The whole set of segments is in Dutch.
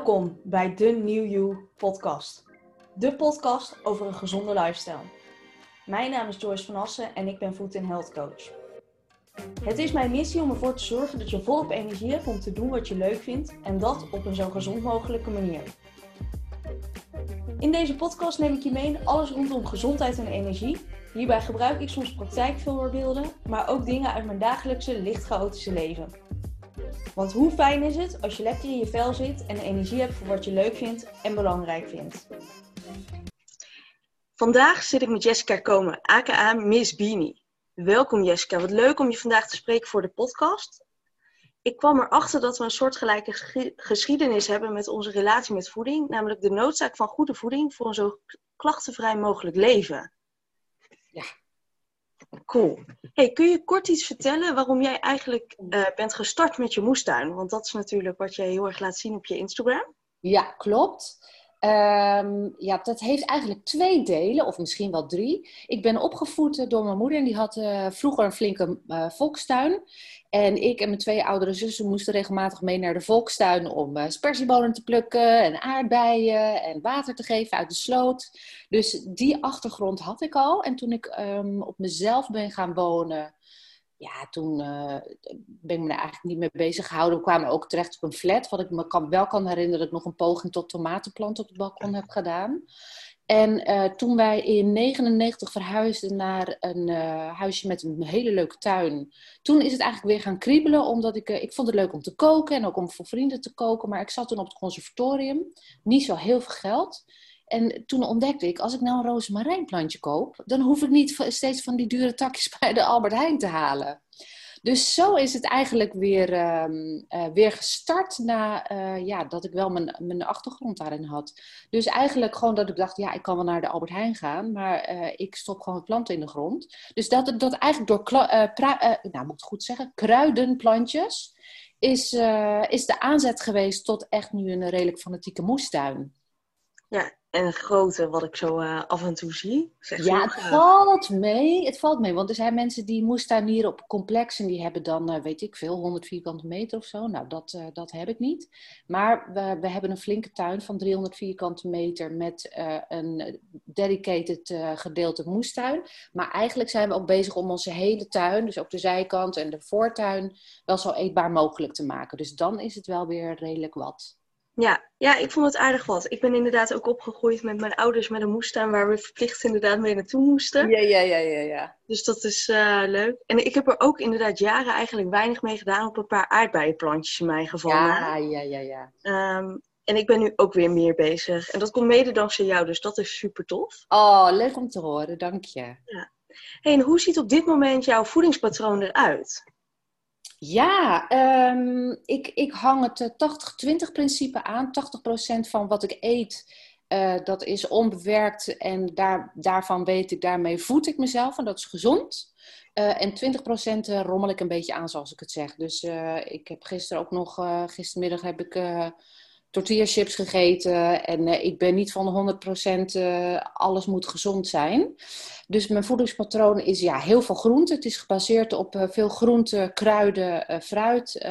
Welkom bij de New You podcast. De podcast over een gezonde lifestyle. Mijn naam is Joyce van Assen en ik ben Food Health Coach. Het is mijn missie om ervoor te zorgen dat je volop energie hebt om te doen wat je leuk vindt en dat op een zo gezond mogelijke manier. In deze podcast neem ik je mee in alles rondom gezondheid en energie. Hierbij gebruik ik soms praktijkvoorbeelden, maar ook dingen uit mijn dagelijkse licht chaotische leven. Want hoe fijn is het als je lekker in je vel zit en energie hebt voor wat je leuk vindt en belangrijk vindt. Vandaag zit ik met Jessica Komen, aka Miss Beanie. Welkom Jessica, wat leuk om je vandaag te spreken voor de podcast. Ik kwam erachter dat we een soortgelijke geschiedenis hebben met onze relatie met voeding, namelijk de noodzaak van goede voeding voor een zo klachtenvrij mogelijk leven. Ja, Cool. Hey, kun je kort iets vertellen waarom jij eigenlijk uh, bent gestart met je moestuin? Want dat is natuurlijk wat je heel erg laat zien op je Instagram. Ja, klopt. Um, ja, dat heeft eigenlijk twee delen, of misschien wel drie. Ik ben opgevoed door mijn moeder en die had uh, vroeger een flinke uh, volkstuin. En ik en mijn twee oudere zussen moesten regelmatig mee naar de volkstuin om uh, te plukken en aardbeien en water te geven uit de sloot. Dus die achtergrond had ik al. En toen ik um, op mezelf ben gaan wonen, ja, toen uh, ben ik me daar eigenlijk niet mee bezig gehouden. We kwamen ook terecht op een flat. Wat ik me wel kan herinneren dat ik nog een poging tot tomatenplant op het balkon heb gedaan. En uh, toen wij in 99 verhuisden naar een uh, huisje met een hele leuke tuin. Toen is het eigenlijk weer gaan kriebelen, omdat ik, ik vond het leuk om te koken en ook om voor vrienden te koken. Maar ik zat toen op het conservatorium, niet zo heel veel geld. En toen ontdekte ik, als ik nou een rozemarijnplantje koop, dan hoef ik niet steeds van die dure takjes bij de Albert Heijn te halen. Dus zo is het eigenlijk weer, um, uh, weer gestart na uh, ja, dat ik wel mijn, mijn achtergrond daarin had. Dus eigenlijk gewoon dat ik dacht, ja, ik kan wel naar de Albert Heijn gaan, maar uh, ik stop gewoon planten in de grond. Dus dat, dat eigenlijk door, nou moet goed zeggen, kruidenplantjes is, is de aanzet geweest tot echt nu een redelijk fanatieke moestuin. Ja, en het grote wat ik zo uh, af en toe zie. Zeg ja, het valt mee. Het valt mee. Want er zijn mensen die moestuinieren op complex en die hebben dan, uh, weet ik veel, 100 vierkante meter of zo. Nou, dat, uh, dat heb ik niet. Maar we, we hebben een flinke tuin van 300 vierkante meter met een dedicated gedeelte moestuin. Maar eigenlijk zijn we ook bezig om onze hele tuin, dus ook de zijkant en de voortuin, wel zo eetbaar mogelijk te maken. Dus dan is het wel weer redelijk wat. Ja, ja, ik vond het aardig wat. Ik ben inderdaad ook opgegroeid met mijn ouders met een moestuin waar we verplicht inderdaad mee naartoe moesten. Ja, ja, ja, ja. ja. Dus dat is uh, leuk. En ik heb er ook inderdaad jaren eigenlijk weinig mee gedaan op een paar aardbeienplantjes in mijn geval. Ja, ja, ja, ja. Um, en ik ben nu ook weer meer bezig. En dat komt mede dankzij jou, dus dat is super tof. Oh, leuk om te horen, dank je. Ja. Hey, en hoe ziet op dit moment jouw voedingspatroon eruit? Ja, um, ik, ik hang het 80-20 principe aan. 80% van wat ik eet, uh, dat is onbewerkt en daar, daarvan weet ik, daarmee voed ik mezelf en dat is gezond. Uh, en 20% rommel ik een beetje aan, zoals ik het zeg. Dus ik heb gisteren ook nog, gistermiddag heb ik tortilla chips gegeten. En uh, ik ben niet van 100% uh, alles moet gezond zijn. Dus mijn voedingspatroon is ja, heel veel groenten. Het is gebaseerd op uh, veel groenten, kruiden, fruit,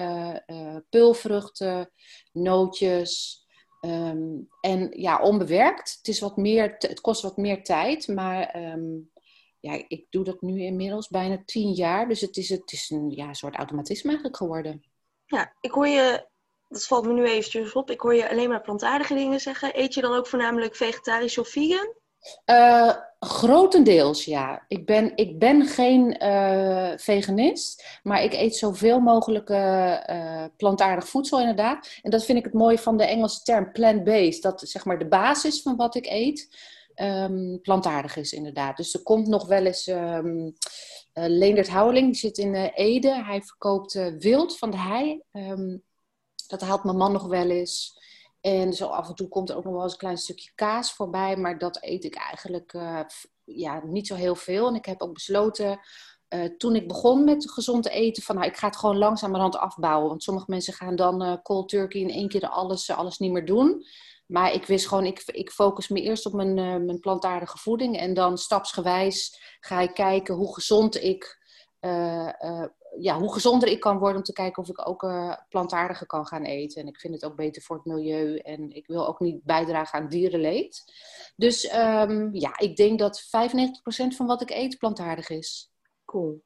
pulvruchten, nootjes. Um, en ja, onbewerkt. Het, is wat meer, het kost wat meer tijd, maar um, ja, ik doe dat nu inmiddels bijna tien jaar. Dus het is, het is een ja, soort automatisme eigenlijk geworden. Ja, ik hoor je dat valt me nu eventjes op. Ik hoor je alleen maar plantaardige dingen zeggen. Eet je dan ook voornamelijk vegetarisch of vegan? Uh, grotendeels, ja. Ik ben, ik ben geen uh, veganist, maar ik eet zoveel mogelijk uh, plantaardig voedsel inderdaad. En dat vind ik het mooie van de Engelse term plant-based. Dat zeg maar de basis van wat ik eet um, plantaardig is inderdaad. Dus er komt nog wel eens... Um, Leendert Houweling, die zit in Ede. Hij verkoopt wild van de hei. Um, dat haalt mijn man nog wel eens. En zo af en toe komt er ook nog wel eens een klein stukje kaas voorbij. Maar dat eet ik eigenlijk uh, ja, niet zo heel veel. En ik heb ook besloten, uh, toen ik begon met gezond eten, van nou, ik ga het gewoon langzamerhand afbouwen. Want sommige mensen gaan dan uh, cold turkey in één keer alles, alles niet meer doen. Maar ik wist gewoon, ik, ik focus me eerst op mijn, mijn plantaardige voeding. En dan stapsgewijs ga ik kijken hoe gezond ik ja, hoe gezonder ik kan worden om te kijken of ik ook uh, plantaardiger kan gaan eten. En ik vind het ook beter voor het milieu en ik wil ook niet bijdragen aan dierenleed. Dus ehm, ja, ik denk dat 95% van wat ik eet plantaardig is. Cool.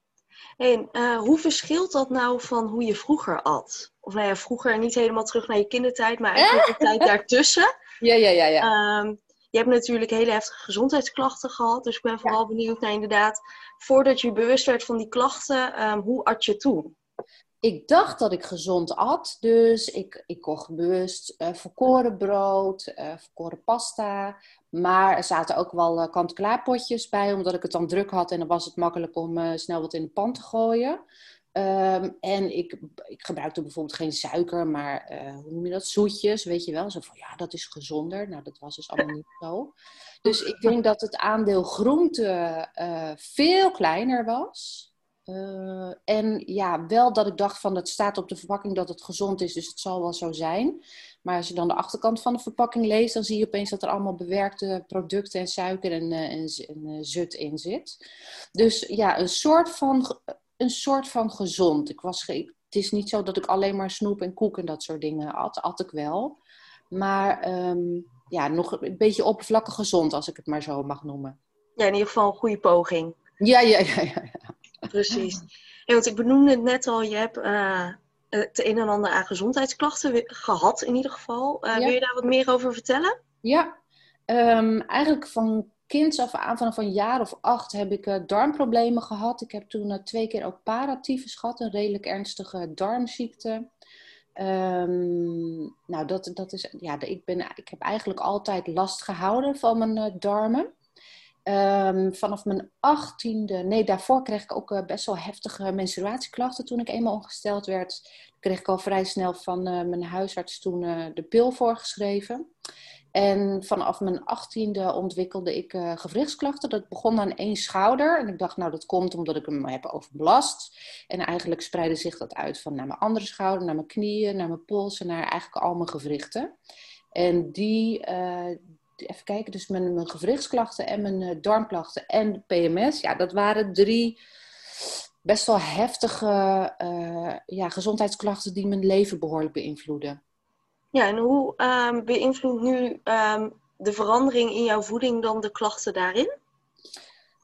En uh, hoe verschilt dat nou van hoe je vroeger at? Of nou ja, vroeger niet helemaal terug naar je kindertijd, maar eigenlijk de tijd daartussen. Ja, ja, ja. ja. Um, je hebt natuurlijk hele heftige gezondheidsklachten gehad. Dus ik ben vooral benieuwd naar inderdaad, voordat je bewust werd van die klachten, um, hoe at je toen? Ik dacht dat ik gezond at, dus ik, ik kocht bewust uh, verkoren brood, uh, verkoren pasta. Maar er zaten ook wel uh, kant-klaar potjes bij, omdat ik het dan druk had en dan was het makkelijk om snel wat in de pan te gooien. Ehm, en ik, ik gebruikte bijvoorbeeld geen suiker, maar uh, hoe noem je dat? Zoetjes, weet je wel. Zo van, ja, dat is gezonder. Nou, dat was dus allemaal niet zo. Dus ik denk dat het aandeel groente uh, veel kleiner was. Uh, en ja, wel dat ik dacht van, het staat op de verpakking dat het gezond is, dus het zal wel zo zijn. Maar als je dan de achterkant van de verpakking leest, dan zie je opeens dat er allemaal bewerkte producten en suiker en, en, en zut in zit. Dus ja, een soort van een soort van gezond. Ik was, het is niet zo dat ik alleen maar snoep en koek en dat soort dingen at. At ik wel. Maar ehm, ja, nog een beetje oppervlakkig gezond, als ik het maar zo mag noemen. Ja, in ieder geval een goede poging. Ja, ja, ja. ja, ja. Precies. Ja, want ik benoemde het net al, je hebt uh, het een en ander aan gezondheidsklachten gehad in ieder geval. Uh, Wil je daar wat meer over vertellen? Ja, um, eigenlijk van kinds af aan, vanaf een jaar of acht, heb ik uh, darmproblemen gehad. Ik heb toen uh, twee keer ook paratyfus gehad, een redelijk ernstige darmziekte. Um, nou, dat, dat is, ja, ik, ben, ik heb eigenlijk altijd last gehouden van mijn uh, darmen. Um, vanaf mijn achttiende, nee, daarvoor kreeg ik ook best wel heftige menstruatieklachten toen ik eenmaal ongesteld werd. Kreeg ik al vrij snel van mijn huisarts toen de pil voorgeschreven. En vanaf mijn achttiende ontwikkelde ik uh, gewrichtsklachten. Dat begon aan één schouder. En ik dacht, nou, dat komt omdat ik hem heb overbelast. En eigenlijk spreidde zich dat uit van naar mijn andere schouder, naar mijn knieën, naar mijn polsen, naar eigenlijk al mijn gewrichten. En die, uh, even kijken, dus mijn, mijn gewrichtsklachten en mijn uh, darmklachten en PMS, ja, dat waren drie best wel heftige ja, gezondheidsklachten die mijn leven behoorlijk beïnvloeden. Ja, en hoe um, beïnvloedt nu um, de verandering in jouw voeding dan de klachten daarin?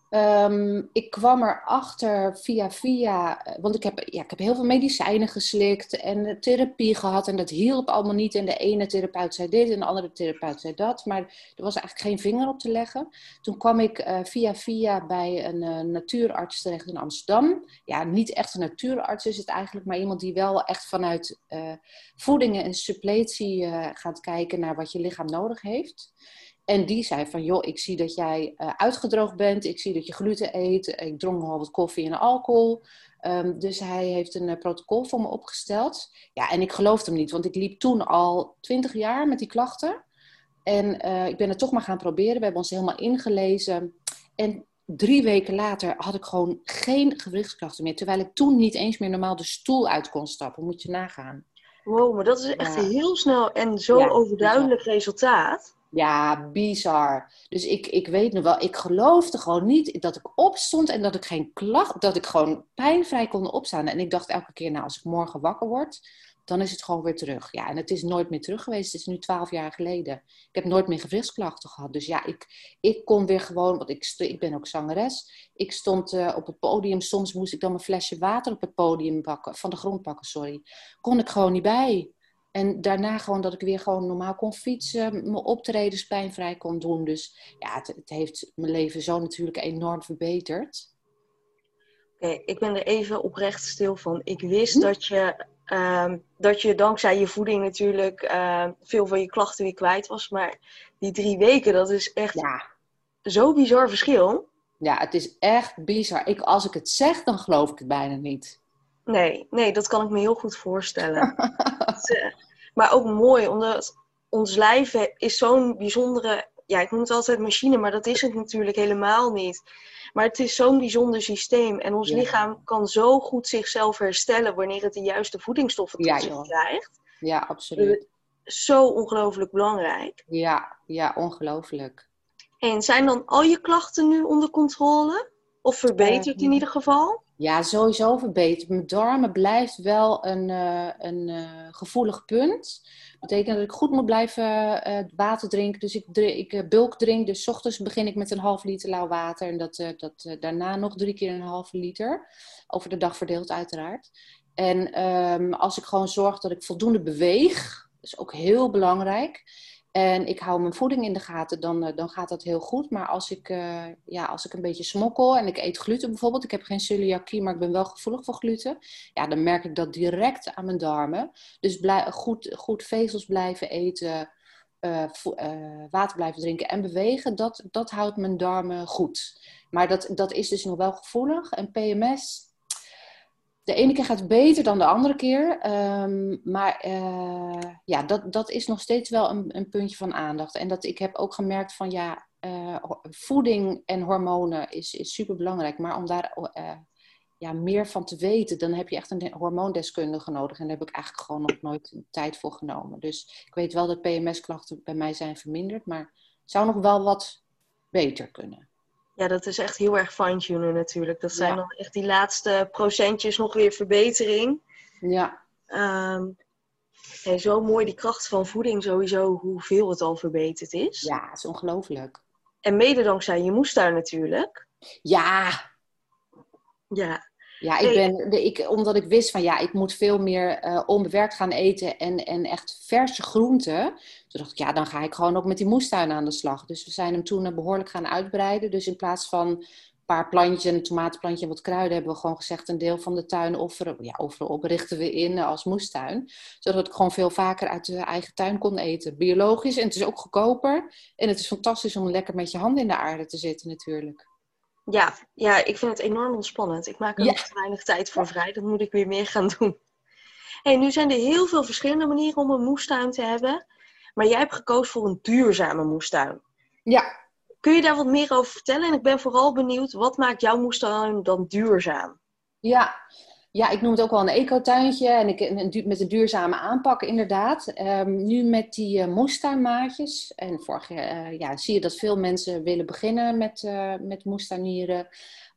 Um, ik kwam erachter via via, want ik heb, ja, ik heb heel veel medicijnen geslikt en therapie gehad en dat hielp allemaal niet. En de ene therapeut zei dit en de andere therapeut zei dat, maar er was eigenlijk geen vinger op te leggen. Toen kwam ik uh, via via bij een uh, natuurarts terecht in Amsterdam. Ja, niet echt een natuurarts is het eigenlijk, maar iemand die wel echt vanuit uh, voedingen en suppletie gaat kijken naar wat je lichaam nodig heeft. En die zei van, joh, ik zie dat jij uh, uitgedroogd bent. Ik zie dat je gluten eet. Ik dronk nogal wat koffie en alcohol. Um, dus hij heeft een uh, protocol voor me opgesteld. Ja, en ik geloofde hem niet, want ik liep toen al twintig jaar met die klachten. En uh, ik ben het toch maar gaan proberen. We hebben ons helemaal ingelezen. En drie weken later had ik gewoon geen gewrichtsklachten meer. Terwijl ik toen niet eens meer normaal de stoel uit kon stappen. Moet je nagaan. Wow, maar dat is echt ja. heel snel en zo ja, overduidelijk resultaat. Ja, bizar. Dus ik, ik weet nog wel, ik geloofde gewoon niet dat ik opstond en dat ik geen klacht, dat ik gewoon pijnvrij kon opstaan. En ik dacht elke keer, nou, als ik morgen wakker word, dan is het gewoon weer terug. Ja, en het is nooit meer terug geweest. Het is nu twaalf jaar geleden. Ik heb nooit meer gewrichtsklachten gehad. Dus ja, ik, ik kon weer gewoon, want ik, ik ben ook zangeres. Ik stond uh, op het podium, soms moest ik dan mijn flesje water op het podium pakken, van de grond pakken, sorry. Kon ik gewoon niet bij. En daarna gewoon dat ik weer gewoon normaal kon fietsen, mijn optredens pijnvrij kon doen. Dus ja, het, het heeft mijn leven zo natuurlijk enorm verbeterd. Oké, okay, ik ben er even oprecht stil van. Ik wist hm? dat, je, uh, dat je dankzij je voeding natuurlijk uh, veel van je klachten weer kwijt was. Maar die drie weken, dat is echt ja. zo bizar verschil. Ja, het is echt bizar. Ik, als ik het zeg, dan geloof ik het bijna niet. Nee, nee, dat kan ik me heel goed voorstellen. maar ook mooi, omdat ons lijf is zo'n bijzondere... Ja, ik noem het altijd machine, maar dat is het natuurlijk helemaal niet. Maar het is zo'n bijzonder systeem. En ons ja. lichaam kan zo goed zichzelf herstellen wanneer het de juiste voedingsstoffen tot zich krijgt. Ja, absoluut. Zo ongelooflijk belangrijk. Ja, ja, ongelooflijk. En zijn dan al je klachten nu onder controle? Of verbeterd uh, in ieder geval? Ja, sowieso verbeterd. Mijn darmen blijft wel een, uh, een uh, gevoelig punt. Dat betekent dat ik goed moet blijven uh, water drinken. Dus ik, ik bulk drink. Dus ochtends begin ik met een half liter lauw water. En dat, dat daarna nog drie keer een halve liter. Over de dag verdeeld uiteraard. En um, als ik gewoon zorg dat ik voldoende beweeg. Dat is ook heel belangrijk. En ik hou mijn voeding in de gaten, dan, eh, dan gaat dat heel goed. Maar als ik, uh, ja, als ik een beetje smokkel en ik eet gluten bijvoorbeeld, ik heb geen celiakie, maar ik ben wel gevoelig voor gluten, ja, dan merk ik dat direct aan mijn darmen. Dus goed, goed vezels blijven eten, uh, water blijven drinken en bewegen, dat, dat houdt mijn darmen goed. Maar dat, dat is dus nog wel gevoelig. En PMS, de ene keer gaat beter dan de andere keer. Ehm, maar uh, ja, dat, dat is nog steeds wel een, een, puntje van aandacht. En dat ik heb ook gemerkt van ja, uh, voeding en hormonen is, is super belangrijk. Maar om daar uh, ja, meer van te weten, dan heb je echt een hormoondeskundige nodig. En daar heb ik eigenlijk gewoon nog nooit tijd voor genomen. Dus ik weet wel dat PMS-klachten bij mij zijn verminderd. Maar het zou nog wel wat beter kunnen. Ja, dat is echt heel erg fine-tunen natuurlijk. Dat zijn dan echt die laatste procentjes nog weer verbetering. Ja. Um, zo mooi die kracht van voeding sowieso, hoeveel het al verbeterd is. Ja, het is ongelooflijk. En mede dankzij je moestuin natuurlijk. Ja. Ja. Ja, ik ben, ik, omdat ik wist van ja, ik moet veel meer uh, onbewerkt gaan eten en, en echt verse groenten. Toen dacht ik, ja, dan ga ik gewoon ook met die moestuin aan de slag. Dus we zijn hem toen uh, behoorlijk gaan uitbreiden. Dus in plaats van een paar plantjes, een tomatenplantje en wat kruiden, hebben we gewoon gezegd een deel van de tuin offeren. Ja, offeren op richten we in uh, als moestuin. Zodat ik gewoon veel vaker uit de eigen tuin kon eten. Biologisch en het is ook goedkoper. En het is fantastisch om lekker met je handen in de aarde te zitten natuurlijk. Ja, ja, ik vind het enorm ontspannend. Ik maak er ja. nog te weinig tijd voor vrij. Dat moet ik weer meer gaan doen. Hey, nu zijn er heel veel verschillende manieren om een moestuin te hebben. Maar jij hebt gekozen voor een duurzame moestuin. Ja. Kun je daar wat meer over vertellen? En ik ben vooral benieuwd, wat maakt jouw moestuin dan duurzaam? Ja, ja, ik noem het ook wel een ecotuintje en ik, met een duurzame aanpak inderdaad. Um, nu met die uh, moestuinmaatjes. En vorig jaar uh, ja, zie je dat veel mensen willen beginnen met, uh, met moestuinieren.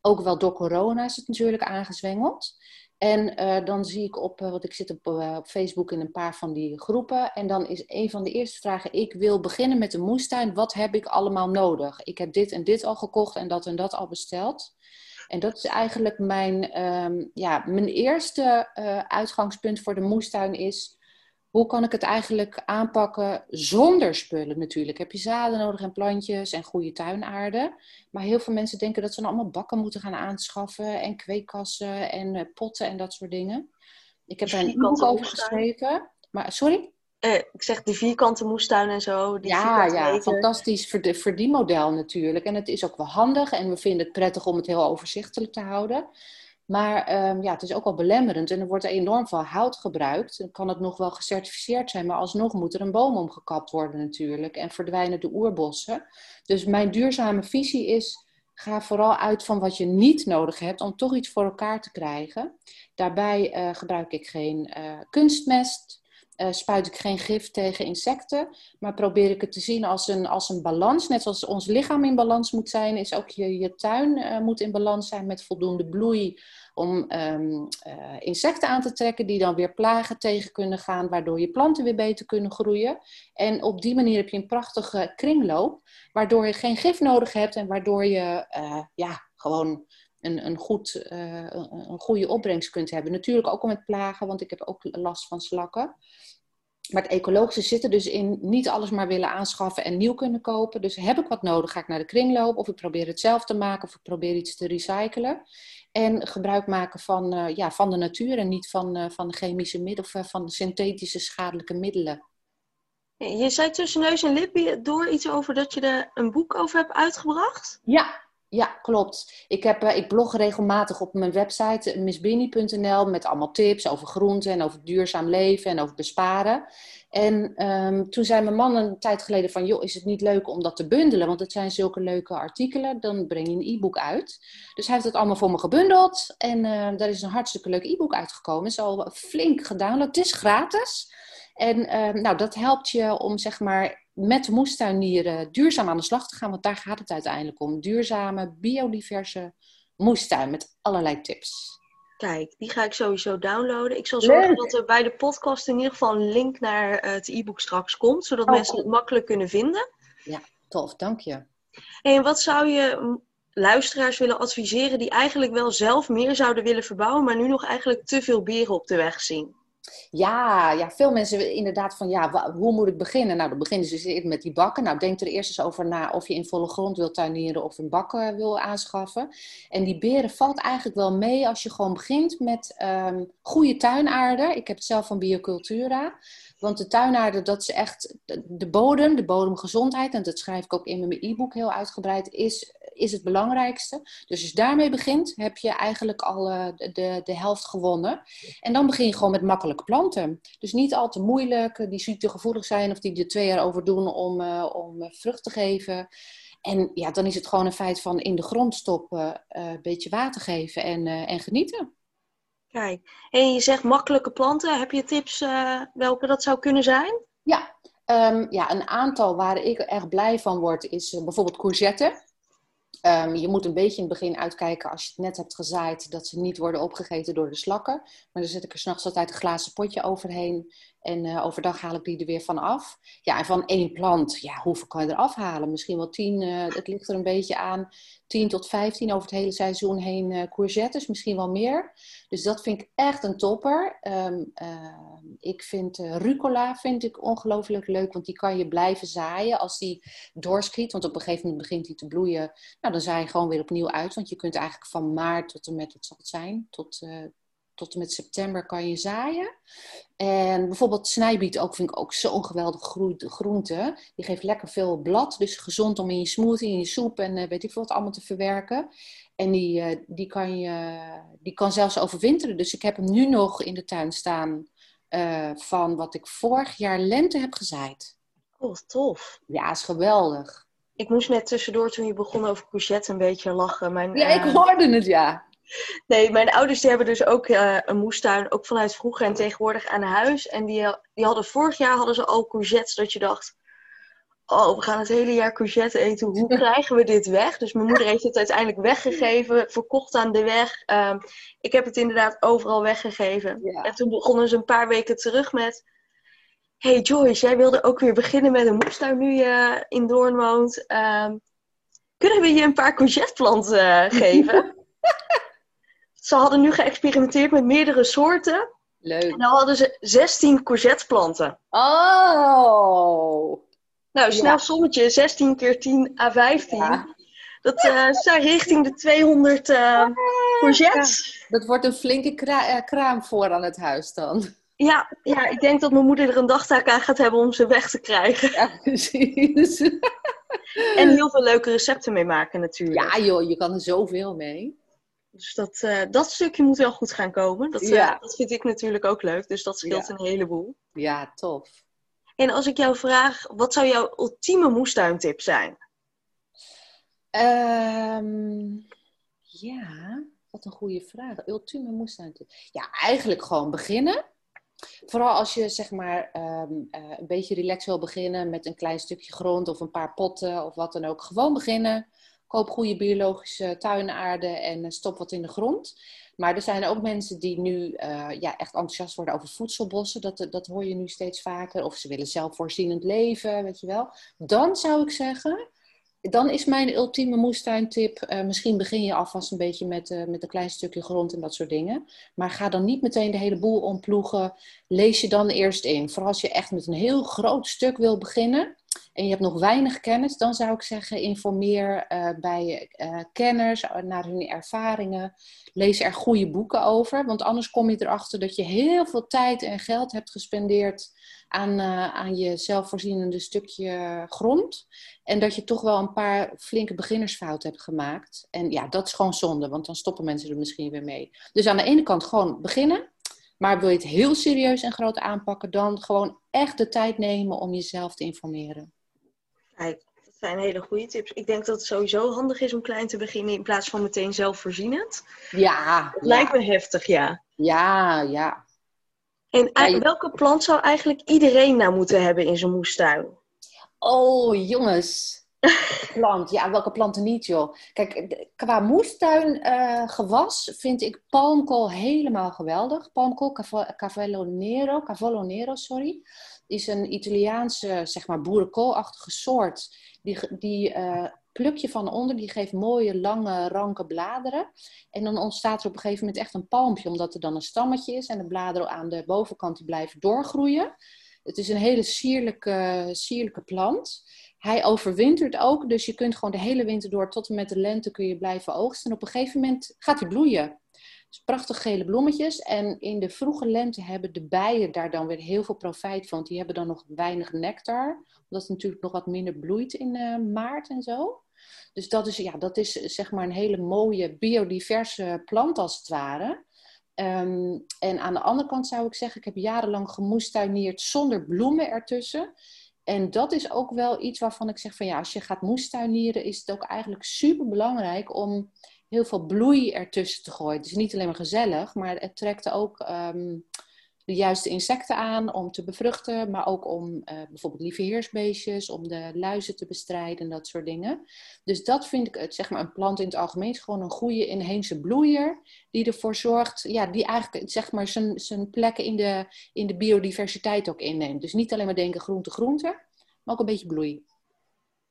Ook wel door corona is het natuurlijk aangezwengeld. En dan zie ik op, want ik zit op, op, Facebook in een paar van die groepen. En dan is een van de eerste vragen, ik wil beginnen met de moestuin. Wat heb ik allemaal nodig? Ik heb dit en dit al gekocht en dat en dat al besteld. En dat is eigenlijk mijn, um, ja, mijn eerste uh, uitgangspunt voor de moestuin is... Hoe kan ik het eigenlijk aanpakken zonder spullen natuurlijk? Heb je zaden nodig en plantjes en goede tuinaarde. Maar heel veel mensen denken dat ze dan allemaal bakken moeten gaan aanschaffen. En kweekkassen en uh, potten en dat soort dingen. Ik heb daar een boek over geschreven. Maar, sorry? Eh, ik zeg de vierkante moestuin en zo. Die ja, ja fantastisch verdienmodel natuurlijk. En het is ook wel handig en we vinden het prettig om het heel overzichtelijk te houden. Maar um, ja, het is ook wel belemmerend en er wordt enorm veel hout gebruikt. Dan kan het nog wel gecertificeerd zijn, maar alsnog moet er een boom omgekapt worden natuurlijk. En verdwijnen de oerbossen. Dus mijn duurzame visie is, ga vooral uit van wat je niet nodig hebt om toch iets voor elkaar te krijgen. Daarbij uh, gebruik ik geen uh, kunstmest, uh, spuit ik geen gif tegen insecten, maar probeer ik het te zien als een, als een balans. Net zoals ons lichaam in balans moet zijn, is ook je, je tuin moet in balans zijn met voldoende bloei om um, uh, insecten aan te trekken die dan weer plagen tegen kunnen gaan, waardoor je planten weer beter kunnen groeien. En op die manier heb je een prachtige kringloop, waardoor je geen gif nodig hebt en waardoor je ja, gewoon een, een, goed, uh, een goede opbrengst kunt hebben. Natuurlijk ook met plagen, want ik heb ook last van slakken. Maar het ecologische zit er dus in niet alles maar willen aanschaffen en nieuw kunnen kopen. Dus heb ik wat nodig, ga ik naar de kringloop of ik probeer het zelf te maken of ik probeer iets te recyclen. En gebruik maken van, uh, ja, van de natuur en niet van, uh, van de chemische middelen of van de synthetische schadelijke middelen. Je zei tussen neus en lip door iets over dat je er een boek over hebt uitgebracht? Ja, ja, klopt. Ik, heb, uh, ik blog regelmatig op mijn website missbini.nl met allemaal tips over groenten en over duurzaam leven en over besparen. En um, toen zei mijn man een tijd geleden van, joh, is het niet leuk om dat te bundelen? Want het zijn zulke leuke artikelen, dan breng je een e-book uit. Dus hij heeft het allemaal voor me gebundeld en uh, daar is een hartstikke leuk e-book uitgekomen. Het is al flink gedownload, het is gratis. En uh, nou, dat helpt je om zeg maar met moestuinieren duurzaam aan de slag te gaan. Want daar gaat het uiteindelijk om. Duurzame, biodiverse moestuin met allerlei tips. Kijk, die ga ik sowieso downloaden. Ik zal zorgen dat er bij de podcast in ieder geval een link naar eh, het e-book straks komt, zodat oh, mensen het makkelijk kunnen vinden. Ja, tof, dank je. En wat zou je luisteraars willen adviseren die eigenlijk wel zelf meer zouden willen verbouwen, maar nu nog eigenlijk te veel beren op de weg zien? Ja, ja, veel mensen inderdaad van, ja, hoe moet ik beginnen? Nou, dan beginnen ze dus met die bakken. Nou, denk er eerst eens over na of je in volle grond wilt tuinieren of een bakken wil aanschaffen. En die beren valt eigenlijk wel mee als je gewoon begint met um, goede tuinaarde. Ik heb het zelf van Biocultura. Want de tuinaarde, dat is echt de bodem, de bodemgezondheid. En dat schrijf ik ook in mijn e-book heel uitgebreid, is is het belangrijkste. Dus als je daarmee begint, heb je eigenlijk al uh, de, de helft gewonnen. En dan begin je gewoon met makkelijke planten. Dus niet al te moeilijk, die ziektegevoelig zijn of die er twee jaar over doen om, uh, om vrucht te geven. En ja, dan is het gewoon een feit van in de grond stoppen, een beetje water geven en, en genieten. Kijk, en je zegt makkelijke planten. Heb je tips welke dat zou kunnen zijn? Ja, um, ja, een aantal waar ik erg blij van word is bijvoorbeeld courgette. Um, je moet een beetje in het begin uitkijken als je het net hebt gezaaid, dat ze niet worden opgegeten door de slakken. Maar dan zet ik er s'nachts altijd een glazen potje overheen. En uh, overdag haal ik die er weer van af. Ja, en van één plant, ja, hoeveel kan je er afhalen? Misschien wel tien, uh, het ligt er een beetje aan. 10 tot 15 over het hele seizoen heen uh, courgettes, misschien wel meer. Dus dat vind ik echt een topper. Um, ik vind rucola vind ik ongelooflijk leuk, want die kan je blijven zaaien als die doorschiet. Want op een gegeven moment begint die te bloeien. Nou, dan zaai je gewoon weer opnieuw uit, want je kunt eigenlijk van maart tot en met, wat zal het zijn, tot tot en met september kan je zaaien. En bijvoorbeeld snijbiet ook, vind ik ook zo'n geweldige groente. Die geeft lekker veel blad, dus gezond om in je smoothie, in je soep en uh, weet ik veel wat allemaal te verwerken. En die, uh, die, kan je, die kan zelfs overwinteren. Dus ik heb hem nu nog in de tuin staan uh, van wat ik vorig jaar lente heb gezaaid. Oh, tof. Ja, is geweldig. Ik moest net tussendoor toen je begon over courgette een beetje lachen. Mijn, ja, ik hoorde het, ja. Nee, mijn ouders die hebben dus ook uh, een moestuin, ook vanuit vroeger en tegenwoordig aan huis. En die, die hadden vorig jaar hadden ze al courgettes, dat je dacht, oh, we gaan het hele jaar courgette eten. Hoe krijgen we dit weg? Dus mijn moeder heeft het uiteindelijk weggegeven, verkocht aan de weg. Um, ik heb het inderdaad overal weggegeven. Ja. En toen begonnen ze een paar weken terug met... Hey Joyce, jij wilde ook weer beginnen met een moestuin nu je in Doorn woont. Um, kunnen we je een paar courgetteplanten uh, geven? Ze hadden nu geëxperimenteerd met meerdere soorten. Leuk. En dan hadden ze 16 courgetteplanten. Oh! Nou, snel sommetje. 16 keer 10 à 15. Dat uh, zijn richting de 200 uh, courgettes. Dat wordt een flinke kra uh, kraam voor aan het huis dan. Ja, ja, ik denk dat mijn moeder er een dagtaak aan gaat hebben om ze weg te krijgen. Ja, precies. en heel veel leuke recepten mee maken natuurlijk. Ja joh, je kan er zoveel mee. Dus dat, uh, dat stukje moet wel goed gaan komen. Dat, uh, dat vind ik natuurlijk ook leuk. Dus dat scheelt een heleboel. Ja, tof. En als ik jou vraag, wat zou jouw ultieme moestuintip zijn? Um, ja, wat een goede vraag. Ultieme moestuintip. Ja, eigenlijk gewoon beginnen. Vooral als je zeg maar um, uh, een beetje relaxed wil beginnen met een klein stukje grond of een paar potten of wat dan ook. Gewoon beginnen koop goede biologische tuinaarde en eh, stop wat in de grond. Maar er zijn ook mensen die nu uh, ja, echt enthousiast worden over voedselbossen. Dat, dat hoor je nu steeds vaker. Of ze willen zelfvoorzienend leven, weet je wel. Dan zou ik zeggen, dan is mijn ultieme moestuintip... Uh, misschien begin je alvast een beetje met, met een klein stukje grond en dat soort dingen. Maar ga dan niet meteen de hele boel omploegen. Lees je dan eerst in. Vooral als je echt met een heel groot stuk wil beginnen en je hebt nog weinig kennis, dan zou ik zeggen: informeer uh, bij uh, kenners naar hun ervaringen. Lees er goede boeken over, want anders kom je erachter dat je heel veel tijd en geld hebt gespendeerd aan, aan je zelfvoorzienende stukje grond. En dat je toch wel een paar flinke beginnersfouten hebt gemaakt. En ja, dat is gewoon zonde, want dan stoppen mensen er misschien weer mee. Dus aan de ene kant gewoon beginnen. Maar wil je het heel serieus en groot aanpakken, dan gewoon echt de tijd nemen om jezelf te informeren. Kijk, dat zijn hele goede tips. Ik denk dat het sowieso handig is om klein te beginnen in plaats van meteen zelfvoorzienend. Ja. Dat lijkt me heftig, ja. Ja, ja. En welke plant zou eigenlijk iedereen nou moeten hebben in zijn moestuin? Oh, jongens. plant. Ja, welke planten niet, joh. Kijk, qua moestuin uh, gewas vind ik palmkool helemaal geweldig. Palmkool, Cavallo Nero, Cavallo Nero, sorry. Is een Italiaanse, zeg maar, boerenkoolachtige soort. Die, die uh, pluk je van onder, die geeft mooie, lange, ranke bladeren. En dan ontstaat er op een gegeven moment echt een palmpje, omdat er dan een stammetje is. En de bladeren aan de bovenkant die blijven doorgroeien. Het is een hele sierlijke, sierlijke plant. Hij overwintert ook, dus je kunt gewoon de hele winter door tot en met de lente kun je blijven oogsten. En op een gegeven moment gaat hij bloeien. Dus prachtig gele bloemetjes. En in de vroege lente hebben de bijen daar dan weer heel veel profijt van. Die hebben dan nog weinig nectar. Omdat het natuurlijk nog wat minder bloeit in uh, maart en zo. Dus dat is, ja, dat is zeg maar een hele mooie biodiverse plant als het ware. Ehm, en aan de andere kant zou ik zeggen, ik heb jarenlang gemoestuineerd zonder bloemen ertussen. En dat is ook wel iets waarvan ik zeg van ja, als je gaat moestuinieren, is het ook eigenlijk super belangrijk om heel veel bloei ertussen te gooien. Het is niet alleen maar gezellig, maar het trekt ook ehm, de juiste insecten aan om te bevruchten, maar ook om uh, bijvoorbeeld lieveheersbeestjes, om de luizen te bestrijden en dat soort dingen. Dus dat vind ik, het, zeg maar, een plant in het algemeen is gewoon een goede inheemse bloeier, die ervoor zorgt, ja, die eigenlijk zeg maar zijn, zijn plekken in de, in de biodiversiteit ook inneemt. Dus niet alleen maar denken groente, groente, maar ook een beetje bloei.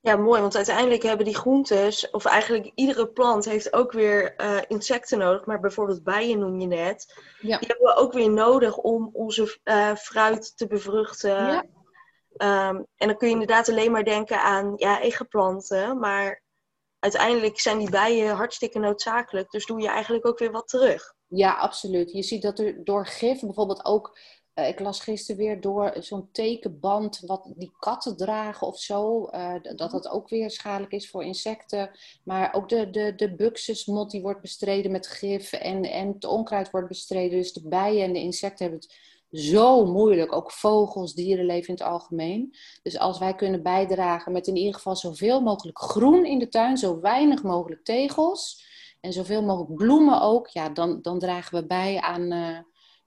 Ja, mooi, want uiteindelijk hebben die groentes, of eigenlijk iedere plant heeft ook weer uh, insecten nodig. Maar bijvoorbeeld bijen noem je net. Ja. Die hebben we ook weer nodig om onze uh, fruit te bevruchten. Ja. Um, en dan kun je inderdaad alleen maar denken aan ja, eigen planten. Maar uiteindelijk zijn die bijen hartstikke noodzakelijk. Dus doe je eigenlijk ook weer wat terug. Ja, absoluut. Je ziet dat er door gif bijvoorbeeld ook uh, ik las gisteren weer door zo'n tekenband wat die katten dragen of zo. Uh, dat dat ook weer schadelijk is voor insecten. Maar ook de, de, de buxusmot die wordt bestreden met gif. En, en het onkruid wordt bestreden. Dus de bijen en de insecten hebben het zo moeilijk. Ook vogels, dierenleven in het algemeen. Dus als wij kunnen bijdragen met in ieder geval zoveel mogelijk groen in de tuin. Zo weinig mogelijk tegels. En zoveel mogelijk bloemen ook. Ja, dan, dan dragen we bij aan... Uh,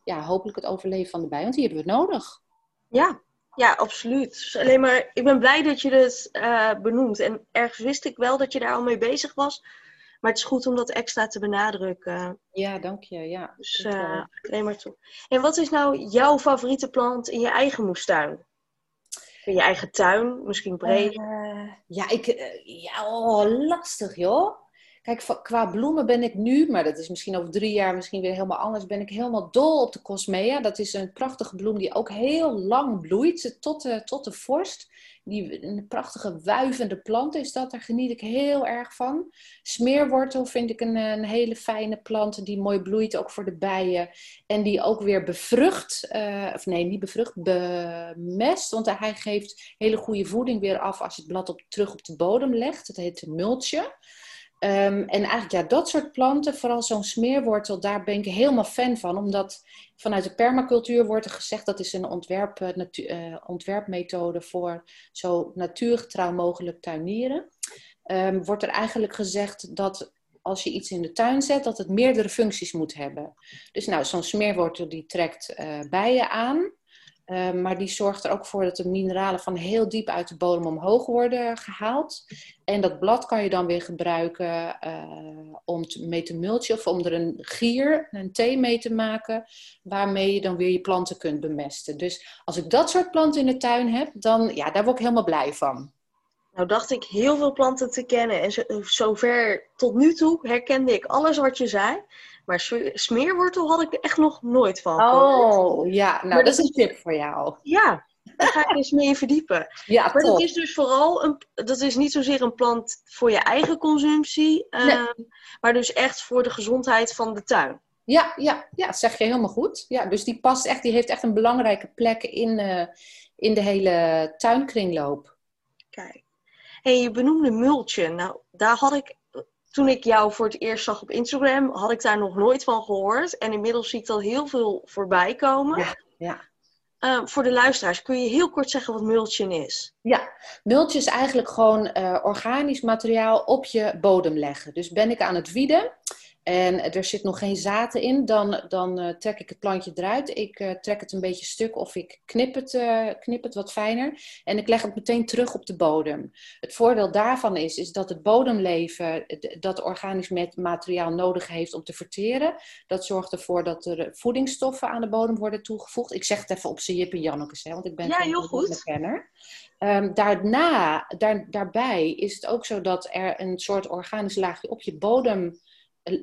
ja, hopelijk het overleven van de bij, want die hebben we nodig. Ja, ja, absoluut. Dus alleen maar, ik ben blij dat je het uh, benoemt. En ergens wist ik wel dat je daar al mee bezig was. Maar het is goed om dat extra te benadrukken. Ja, dank je. Ja, dus uh, alleen maar toe. En wat is nou jouw favoriete plant in je eigen moestuin? In je eigen tuin, misschien breed? Uh, ja, ik, ja oh, lastig joh. Kijk, qua bloemen ben ik nu, maar dat is misschien over drie jaar misschien weer helemaal anders, ben ik helemaal dol op de Cosmea. Dat is een prachtige bloem die ook heel lang bloeit, tot de, tot de vorst. Die, een prachtige wuivende plant is dat, daar geniet ik heel erg van. Smeerwortel vind ik een, een hele fijne plant die mooi bloeit, ook voor de bijen. En die ook weer bevrucht, uh, of nee, niet bevrucht, bemest. Want hij geeft hele goede voeding weer af als je het blad op, terug op de bodem legt. Dat heet multje. Um, en eigenlijk ja, dat soort planten, vooral zo'n smeerwortel, daar ben ik helemaal fan van. Omdat vanuit de permacultuur wordt er gezegd dat is een ontwerp, uh, ontwerpmethode voor zo natuurgetrouw mogelijk tuinieren. Um, wordt er eigenlijk gezegd dat als je iets in de tuin zet, dat het meerdere functies moet hebben. Dus nou, zo'n smeerwortel die trekt uh, bijen aan. Ehm, maar die zorgt er ook voor dat de mineralen van heel diep uit de bodem omhoog worden gehaald. En dat blad kan je dan weer gebruiken uh, om mee te mulchen of om er een gier, een thee mee te maken, waarmee je dan weer je planten kunt bemesten. Dus als ik dat soort planten in de tuin heb, dan ja, daar word ik helemaal blij van. Nou dacht ik heel veel planten te kennen en zover tot nu toe herkende ik alles wat je zei. Maar smeerwortel had ik er echt nog nooit van Oh, ja. Nou, dat, is een tip voor jou. Ja, daar ga ik eens mee verdiepen. Ja, maar dat is dus vooral een, dat is niet zozeer een plant voor je eigen consumptie, ehm, maar dus echt voor de gezondheid van de tuin. Ja, ja, ja, zeg je helemaal goed. Ja, dus die past echt, die heeft echt een belangrijke plek in, uh, in de hele tuinkringloop. Kijk. En je benoemde multje. Nou, daar had ik toen ik jou voor het eerst zag op Instagram, had ik daar nog nooit van gehoord. En inmiddels zie ik al heel veel voorbij komen. Ja, ja. Uh, voor de luisteraars, kun je heel kort zeggen wat mulchen is? Ja, mulchen is eigenlijk gewoon uh, organisch materiaal op je bodem leggen. Dus ben ik aan het wieden en er zit nog geen zaten in, dan, dan uh, trek ik het plantje eruit. Ik uh, trek het een beetje stuk of ik knip het, uh, knip het wat fijner. En ik leg het meteen terug op de bodem. Het voordeel daarvan is, is dat het bodemleven dat organisch materiaal nodig heeft om te verteren. Dat zorgt ervoor dat er voedingsstoffen aan de bodem worden toegevoegd. Ik zeg het even op z'n Jip en Jannekes, hè, want ik ben ja, heel goed. kenner. Um, daarna, daar, daarbij is het ook zo dat er een soort organisch laagje op je bodem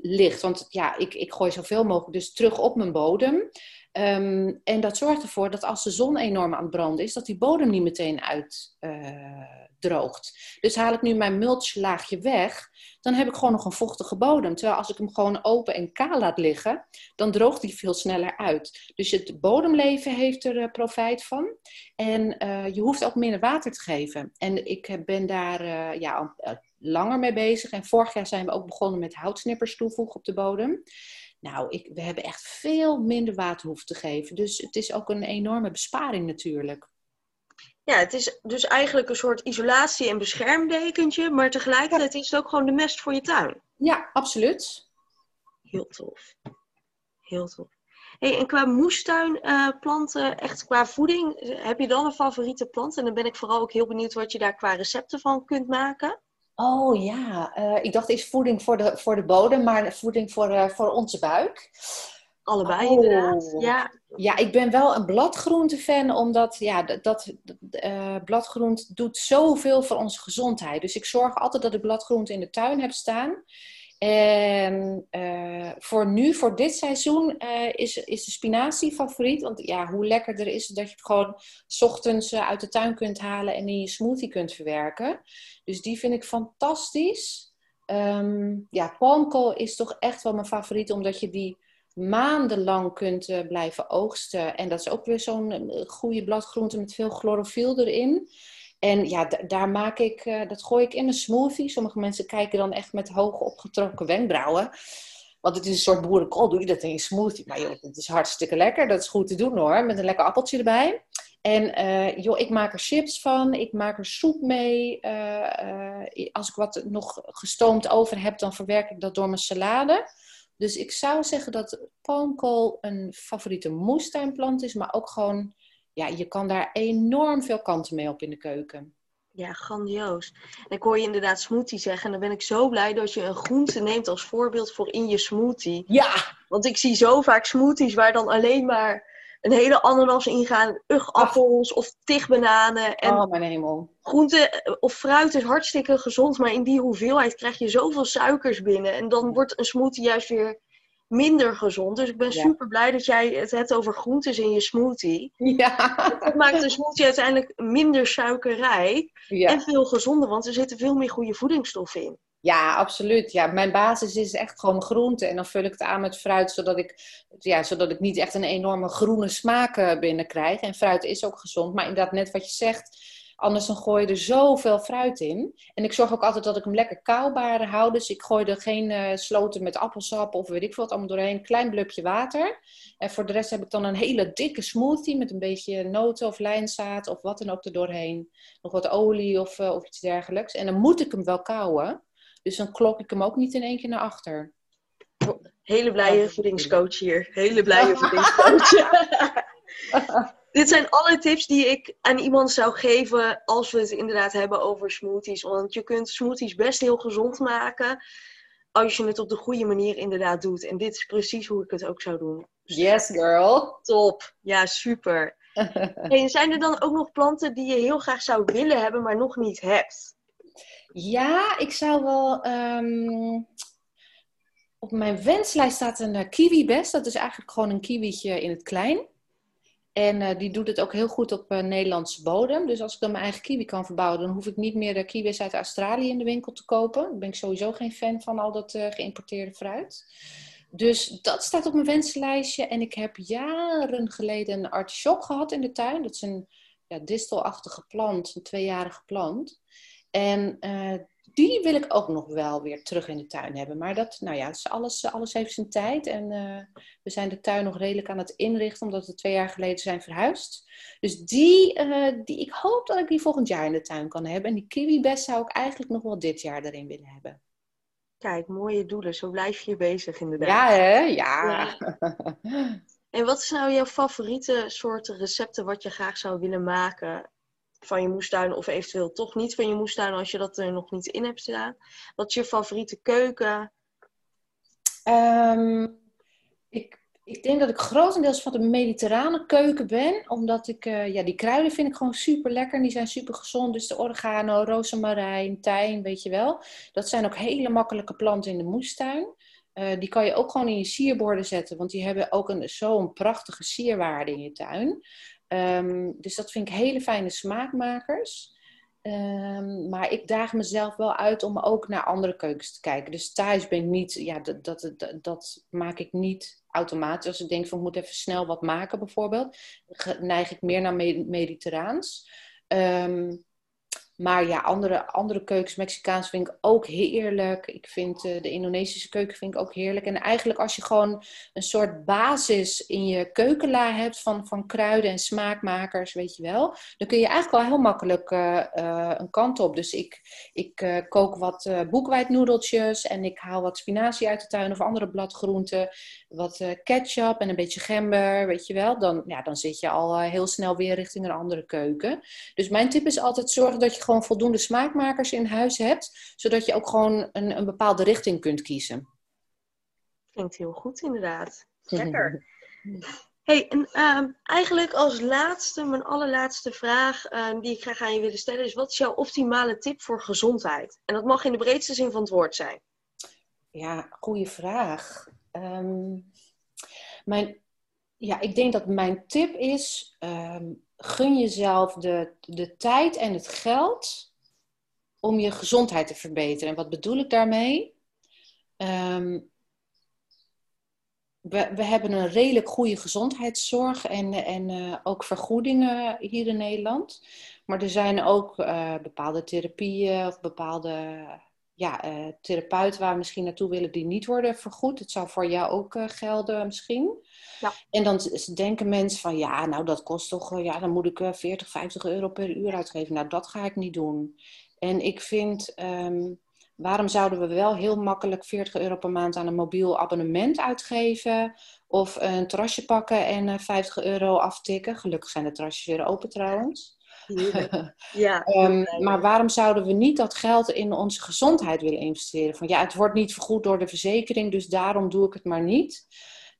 ligt. Want ja, ik, ik gooi zoveel mogelijk dus terug op mijn bodem. Um, en dat zorgt ervoor dat als de zon enorm aan het branden is, dat die bodem niet meteen uitdroogt. Uh, dus haal ik nu mijn mulchlaagje weg, dan heb ik gewoon nog een vochtige bodem. Terwijl als ik hem gewoon open en kaal laat liggen, dan droogt die veel sneller uit. Dus het bodemleven heeft er uh, profijt van. En uh, je hoeft ook minder water te geven. En ik ben daar ja, langer mee bezig. En vorig jaar zijn we ook begonnen met houtsnippers toevoegen op de bodem. Nou, ik, we hebben echt veel minder water hoeven te geven. Dus het is ook een enorme besparing natuurlijk. Ja, het is dus eigenlijk een soort isolatie- en beschermdekentje. Maar tegelijkertijd is het ook gewoon de mest voor je tuin. Ja, absoluut. Heel tof. Heel tof. Hey, en qua moestuinplanten, uh, echt qua voeding, heb je dan een favoriete plant? En dan ben ik vooral ook heel benieuwd wat je daar qua recepten van kunt maken. Oh ja, uh, ik dacht is voeding voor de, voor de bodem, maar voeding voor, uh, voor onze buik. Allebei oh. inderdaad, ja. Ja, ik ben wel een bladgroente-fan, omdat ja, dat, dat uh, bladgroente doet zoveel voor onze gezondheid. Dus ik zorg altijd dat ik bladgroente in de tuin heb staan. En uh, voor nu, voor dit seizoen, uh, is, is de spinazie favoriet. Want ja, hoe lekkerder is het dat je het gewoon ochtends uh, uit de tuin kunt halen en in je smoothie kunt verwerken. Dus die vind ik fantastisch. Um, ja, palmkool is toch echt wel mijn favoriet, omdat je die maandenlang kunt blijven oogsten. En dat is ook weer zo'n goede bladgroente met veel chlorofiel erin. En ja, daar maak ik, uh, dat gooi ik in een smoothie. Sommige mensen kijken dan echt met hoog opgetrokken wenkbrauwen. Want het is een soort boerenkool, doe je dat in je smoothie. Maar joh, het is hartstikke lekker. Dat is goed te doen hoor, met een lekker appeltje erbij. En uh, joh, ik maak er chips van, ik maak er soep mee. Uh, als ik wat nog gestoomd over heb, dan verwerk ik dat door mijn salade. Dus ik zou zeggen dat palmkool een favoriete moestuinplant is, maar ook gewoon ja, je kan daar enorm veel kanten mee op in de keuken. Ja, grandioos. En ik hoor je inderdaad smoothie zeggen. En dan ben ik zo blij dat je een groente neemt als voorbeeld voor in je smoothie. Ja! Want ik zie zo vaak smoothies waar dan alleen maar een hele ananas in gaan. Ugappels of tigbananen. En oh, mijn hemel. Groente eh, of fruit is hartstikke gezond. Maar in die hoeveelheid krijg je zoveel suikers binnen. En dan wordt een smoothie juist weer minder gezond. Dus ik ben super blij dat jij het hebt over groentes in je smoothie. Ja. Dat maakt de smoothie uiteindelijk minder suikerrijk en veel gezonder, want er zitten veel meer goede voedingsstoffen in. Ja, absoluut. Ja, mijn basis is echt gewoon groente. En dan vul ik het aan met fruit, zodat ik, ja, zodat ik niet echt een enorme groene smaak eh, binnenkrijg. En fruit is ook gezond. Maar inderdaad, net wat je zegt, Anders dan gooi je er zoveel fruit in. En ik zorg ook altijd dat ik hem lekker koubaar hou. Dus ik gooi er geen uh, sloten met appelsap of weet ik veel wat allemaal doorheen. Klein blubje water. En voor de rest heb ik dan een hele dikke smoothie met een beetje noten of lijnzaad of wat dan ook er doorheen. Nog wat olie of, uh, of iets dergelijks. En dan moet ik hem wel kouwen. Dus dan klok ik hem ook niet in één keer naar achter. Hele blije voedingscoach hier. Hele blije voedingscoach. Dit zijn alle tips die ik aan iemand zou geven als we het inderdaad hebben over smoothies. Want je kunt smoothies best heel gezond maken als je het op de goede manier inderdaad doet. En dit is precies hoe ik het ook zou doen. Yes, girl. Top. Ja, super. en zijn er dan ook nog planten die je heel graag zou willen hebben, maar nog niet hebt? Ja, ik zou wel. Um... Op mijn wenslijst staat een uh, kiwi best. Dat is eigenlijk gewoon een kiwietje in het klein. En uh, die doet het ook heel goed op uh, Nederlandse bodem. Dus als ik dan mijn eigen kiwi kan verbouwen, dan hoef ik niet meer de kiwis uit Australië in de winkel te kopen. Daar ben ik sowieso geen fan van al dat uh, geïmporteerde fruit. Dus dat staat op mijn wenslijstje. En ik heb jaren geleden een artichok gehad in de tuin. Dat is een ja, distelachtige plant, een tweejarige plant. En die wil ik ook nog wel weer terug in de tuin hebben. Maar dat, nou ja, alles, alles heeft zijn tijd. En uh, we zijn de tuin nog redelijk aan het inrichten, omdat we twee jaar geleden zijn verhuisd. Dus die, uh, die, ik hoop dat ik die volgend jaar in de tuin kan hebben. En die kiwibest zou ik eigenlijk nog wel dit jaar erin willen hebben. Kijk, mooie doelen. Zo blijf je bezig inderdaad. Ja, hè? Ja. Ja. En wat is nou jouw favoriete soorten recepten wat je graag zou willen maken van je moestuin of eventueel toch niet van je moestuin als je dat er nog niet in hebt staan? Wat is je favoriete keuken? Ehm, ik, ik denk dat ik grotendeels van de mediterrane keuken ben. Omdat ik, eh, ja, die kruiden vind ik gewoon super lekker. En die zijn super gezond. Dus de oregano, rozemarijn, tijm, weet je wel. Dat zijn ook hele makkelijke planten in de moestuin. Eh, die kan je ook gewoon in je sierborden zetten. Want die hebben ook zo'n prachtige sierwaarde in je tuin. Ehm, dus dat vind ik hele fijne smaakmakers. Ehm, maar ik daag mezelf wel uit om ook naar andere keukens te kijken. Dus thuis ben ik niet, ja, dat, dat, dat, maak ik niet automatisch. Als ik denk van ik moet even snel wat maken bijvoorbeeld, neig ik meer naar mediterraans. Ehm, maar ja, andere, andere keukens, Mexicaans vind ik ook heerlijk. Ik vind uh, de Indonesische keuken vind ik ook heerlijk. En eigenlijk als je gewoon een soort basis in je keukenla hebt van, van kruiden en smaakmakers, weet je wel. Dan kun je eigenlijk wel heel makkelijk uh, uh, een kant op. Dus ik, ik kook wat boekwijdnoedeltjes en ik haal wat spinazie uit de tuin of andere bladgroenten. Wat ketchup en een beetje gember, weet je wel. Dan, ja, dan zit je al heel snel weer richting een andere keuken. Dus mijn tip is altijd zorgen dat je gewoon voldoende smaakmakers in huis hebt, zodat je ook gewoon een, een bepaalde richting kunt kiezen. Klinkt heel goed, inderdaad. Lekker. Hey, en ehm, eigenlijk als laatste, mijn allerlaatste vraag ehm, die ik graag aan je willen stellen is: wat is jouw optimale tip voor gezondheid? En dat mag in de breedste zin van het woord zijn. Ja, goede vraag. Ehm, mijn, ja, ik denk dat mijn tip is: gun jezelf de, de tijd en het geld om je gezondheid te verbeteren. En wat bedoel ik daarmee? Ehm, we, we hebben een redelijk goede gezondheidszorg en, en uh, ook vergoedingen hier in Nederland. Maar er zijn ook uh, bepaalde therapieën of bepaalde ja, uh, therapeuten waar we misschien naartoe willen die niet worden vergoed. Het zou voor jou ook gelden misschien. Ja. En dan denken mensen van, ja, nou dat kost toch, ja, dan moet ik 40, eh, 50 euro per uur uitgeven. Nou, dat ga ik niet doen. En ik vind, um, waarom zouden we wel heel makkelijk 40 euro per maand aan een mobiel abonnement uitgeven? Of een terrasje pakken en 50 eh, euro aftikken? Gelukkig zijn de terrasjes weer open trouwens. ja, um, maar waarom zouden we niet dat geld in onze gezondheid willen investeren? Van ja, het wordt niet vergoed door de verzekering, dus daarom doe ik het maar niet.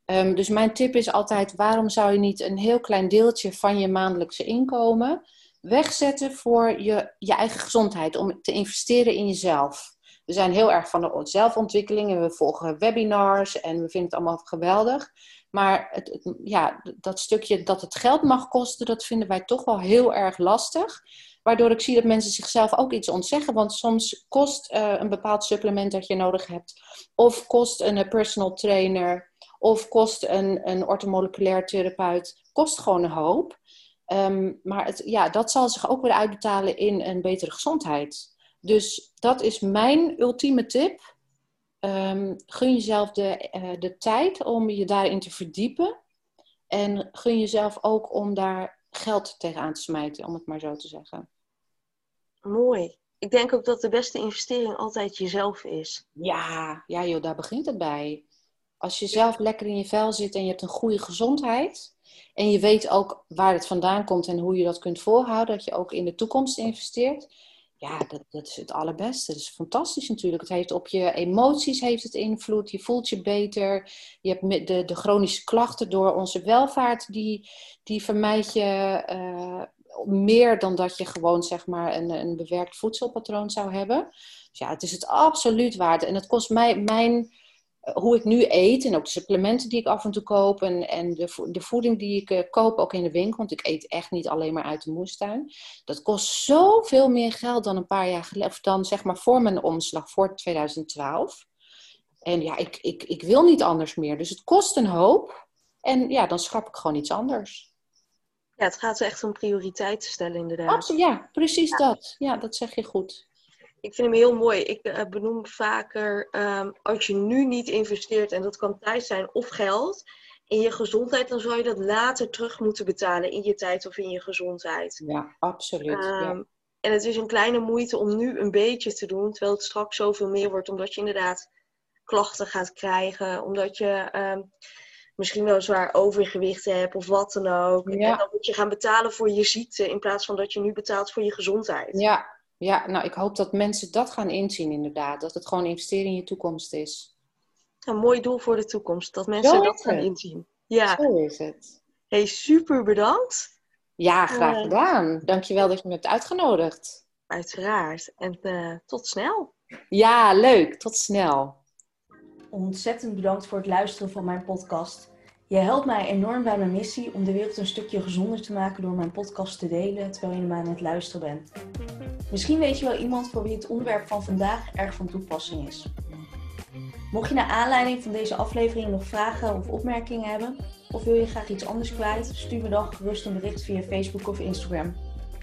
Um, dus mijn tip is altijd: waarom zou je niet een heel klein deeltje van je maandelijkse inkomen wegzetten voor je, je eigen gezondheid, om te investeren in jezelf? We zijn heel erg van de zelfontwikkeling en we volgen webinars en we vinden het allemaal geweldig. Maar het, ja, dat stukje dat het geld mag kosten, dat vinden wij toch wel heel erg lastig. Waardoor ik zie dat mensen zichzelf ook iets ontzeggen. Want soms kost uh, een bepaald supplement dat je nodig hebt. Of kost een personal trainer of kost een, een ortomoleculair therapeut, kost gewoon een hoop. Um, maar het, ja, dat zal zich ook weer uitbetalen in een betere gezondheid. Dus dat is mijn ultieme tip. Um, gun jezelf de, uh, de tijd om je daarin te verdiepen. En gun jezelf ook om daar geld tegenaan te smijten, om het maar zo te zeggen. Mooi. Ik denk ook dat de beste investering altijd jezelf is. Ja, ja joh, daar begint het bij. Als je zelf lekker in je vel zit en je hebt een goede gezondheid. En je weet ook waar het vandaan komt en hoe je dat kunt volhouden. Dat je ook in de toekomst investeert. Ja, dat, dat is het allerbeste. Dat is fantastisch natuurlijk. Het heeft op je emoties heeft het invloed. Je voelt je beter. Je hebt de, de chronische klachten door onze welvaart. Die, die vermijd je uh, meer dan dat je gewoon zeg maar een, een bewerkt voedselpatroon zou hebben. Dus ja, het is het absoluut waard. En het kost mij mijn hoe ik nu eet en ook de supplementen die ik af en toe koop en, en de, de voeding die ik uh, koop ook in de winkel, want ik eet echt niet alleen maar uit de moestuin. Dat kost zoveel meer geld dan een paar jaar geleden, of dan zeg maar voor mijn omslag, voor 2012. En ja, ik, ik, ik wil niet anders meer. Dus het kost een hoop. En ja, dan schrap ik gewoon iets anders. Ja, het gaat echt om prioriteiten stellen inderdaad. Absoluut, ja, precies dat. Ja, dat zeg je goed ik vind hem heel mooi. Ik uh, benoem vaker, um, als je nu niet investeert, en dat kan tijd zijn of geld, in je gezondheid, dan zou je dat later terug moeten betalen in je tijd of in je gezondheid. Ja, absoluut. Um, ja. En het is een kleine moeite om nu een beetje te doen, terwijl het straks zoveel meer wordt, omdat je inderdaad klachten gaat krijgen, omdat je ehm, misschien wel zwaar overgewicht hebt of wat dan ook. En dan moet je gaan betalen voor je ziekte in plaats van dat je nu betaalt voor je gezondheid. Ja, ja nou ik hoop dat mensen dat gaan inzien inderdaad, dat het gewoon investeren in je toekomst is. Een mooi doel voor de toekomst, dat mensen dat gaan inzien. Ja. Zo is het. Hey, super bedankt. Ja, graag uh, gedaan. Dankjewel dat je me hebt uitgenodigd. Uiteraard. En uh, tot snel. Ja, leuk. Tot snel. Ontzettend bedankt voor het luisteren van mijn podcast. Je helpt mij enorm bij mijn missie om de wereld een stukje gezonder te maken door mijn podcast te delen terwijl je naar aan het luisteren bent. Misschien weet je wel iemand voor wie het onderwerp van vandaag erg van toepassing is. Mocht je naar aanleiding van deze aflevering nog vragen of opmerkingen hebben, of wil je graag iets anders kwijt, stuur me dan gerust een bericht via Facebook of Instagram.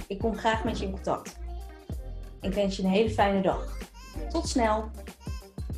Ik kom graag met je in contact. Ik wens je een hele fijne dag. Tot snel!